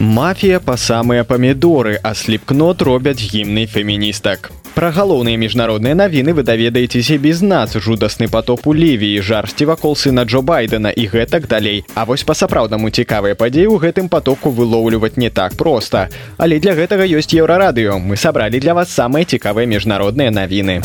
Мафія па самыя памідоры, а сліпкнот робяць гімнай феміністак. Пра галоўныя міжнародныя навіны вы даведаецеся без нас жудасны потоп у лівіі жарсці вакол сына Джо байдена і гэтак далей. А вось па-сапраўднаму цікавыя падзеі ў гэтым потоку вылоўліваць не так проста. Але для гэтага ёсць еўрарадыё. Мы сабралі для вас самыя цікавыя міжнародныя навіны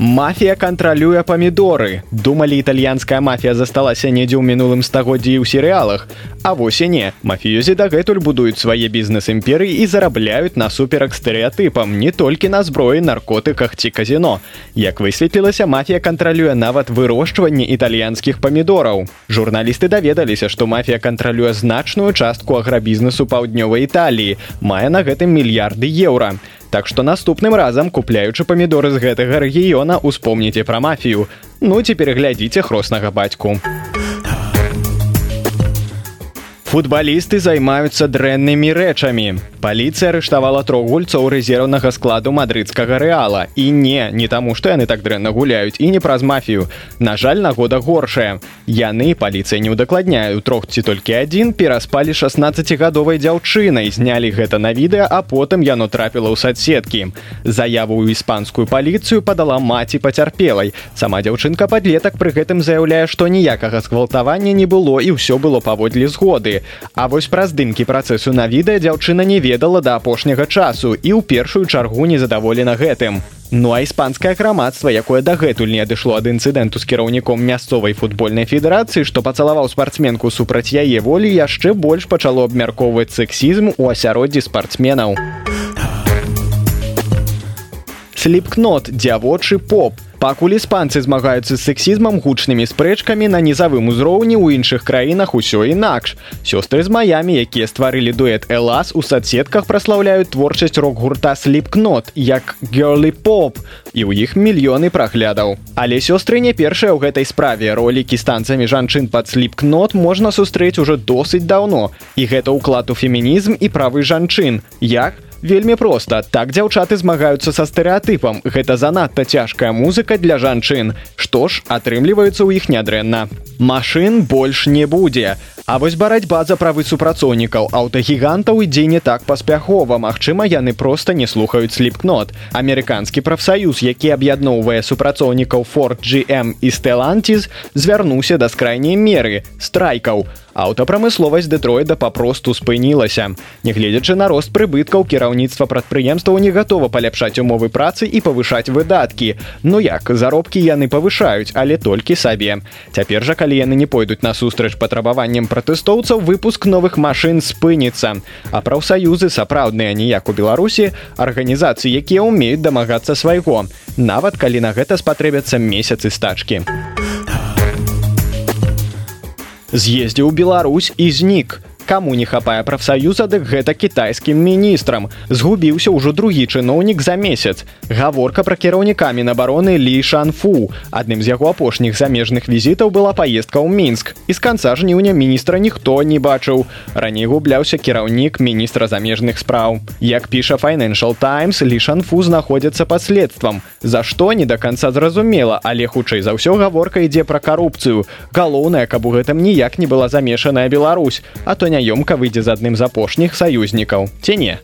Мафія кантралюе памідоры. Думалі, італьянская мафія засталася недзе ў мінулым стагоддзі ў серыялах. А вось і не. Мафіёзі дагэтуль будуюць свае бізнес-імперыі і зарабляюць насуперак стэеатыпам не толькі на зброі, наркотыках ці казіно. Як высветлілася, мафія кантралюе нават вырошчванне італьянскіх памідораў. Журналісты даведаліся, што мафія кантралюе значную частку аграбізнесу паўднёвай Італіі, мае на гэтым мільярды еўра. Так што наступным разам купляючы памідоры з гэтага рэгіёна успомніце пра мафію. Ну ці пераглядзіце хроснага бацьку. Футбалісты займаюцца дрэннымі рэчамі. Паліцыя арыштавала трох гульцоў рэзерўнага складу мадрыдскага рэала. І не, не таму, што яны так дрэнна гуляюць і не праз мафію. На жаль, нагода горшая. Яны паліцыя не ўдакладняю трох ці толькі адзін пераспалі 16гадовай дзяўчынай, знялі гэта на відэа, а потым яно трапіла ў садсеткі. Заяву ў іспанскую паліцыю падала маці пацярпелай. Сама дзяўчынка падлетак пры гэтым заяўляе, што ніякага згвалтавання не было і ўсё было паводле згоды. А вось пра здымкі працэсу на відэа дзяўчына не ведала да апошняга часу і ў першую чаргу незадаволена гэтым. Ну а іспанскае грамадства, якое дагэтуль не адышло ад інцыдэнту з кіраўніком мясцовай футбольнай федэрацыі, што пацалаваў спартсменку супраць яе волі яшчэ больш пачало абмяркоўваць сексізм у асяроддзі спартсменаў. Сліпкнот дзявочы поп Пакуль іспанцы змагаюцца з сексізмам гучнымі спрэчкамі на нізавым узроўні ў іншых краінах усё інакш. Сёстры з маямі, якія стварылі дуэт Элас у садсетках праслаўляюць творчасць рок-гурта сліпкнот, як Гёрлі поп і ў іх мільёны праглядаў. Але сёстры не першыя ў гэтай справе ролікі станцамі жанчын пад сліпкнот можна сустрэць ужо досыць даўно. І гэта ўклад у фемінізм і правы жанчын. Як? Вельмі проста. Так дзяўчаты змагаюцца са стэеатыпам гэта занадта цяжкая музыка для жанчын. Што ж атрымліваецца ў іх нядрэнна. Машин больш не будзе А вось барацьба за правы супрацоўнікаў. Аўтагігантаў ідзе не так паспяхова. Магчыма яны проста не слухаюць сліпкнот амерыканскі прафсаюз які аб'ядноўвае супрацоўнікаў форт GM і стэлантіз звярнуўся да скрайняй меры страйкаў. Аўтапрамысловасць дэтроіда папросту спынілася. Нягледзячы на рост прыбыткаў кіраўніцтва прадпрыемстваў не гатова паляпшаць умовы працы і павышаць выдаткі. Ну як заробкі яны павышаюць але толькі сабе. Цяпер жа калі яны не пойдуць насустрач патрабаваннем пратэстоўцаў выпуск новых машын спыніцца. А прафсаюзы сапраўдныя ніяк у беларусі арганізацыі якія ўмеюць дамагацца свайго. Нават калі на гэта спатрэбяцца месяцы стачкі. З'ездзіў Беларусь і знік каму не хапае прафсаюза дык гэта кітайскім міністрам. Згубіўся ўжо другі чыноўнік за месяц. Гаворка пра кіраўніка мінабароны лі шанфу. Адным з яго апошніх замежных візітаў была паездка ў мінск. І з канца жніўня міністра ніхто не бачыў. Раней губляўся кіраўнік міністра замежных спраў. Як піша financial times лі шанфу знаходзяцца паследствам за што не до конца зразумела але хутчэй за ўсё гаворка ідзе пра карупцыю. Галоўнае каб у гэтым ніяк не была замешаная Беларусь. А то не няёмка выйдзе з адным з апошніх саюзнікаў ці не.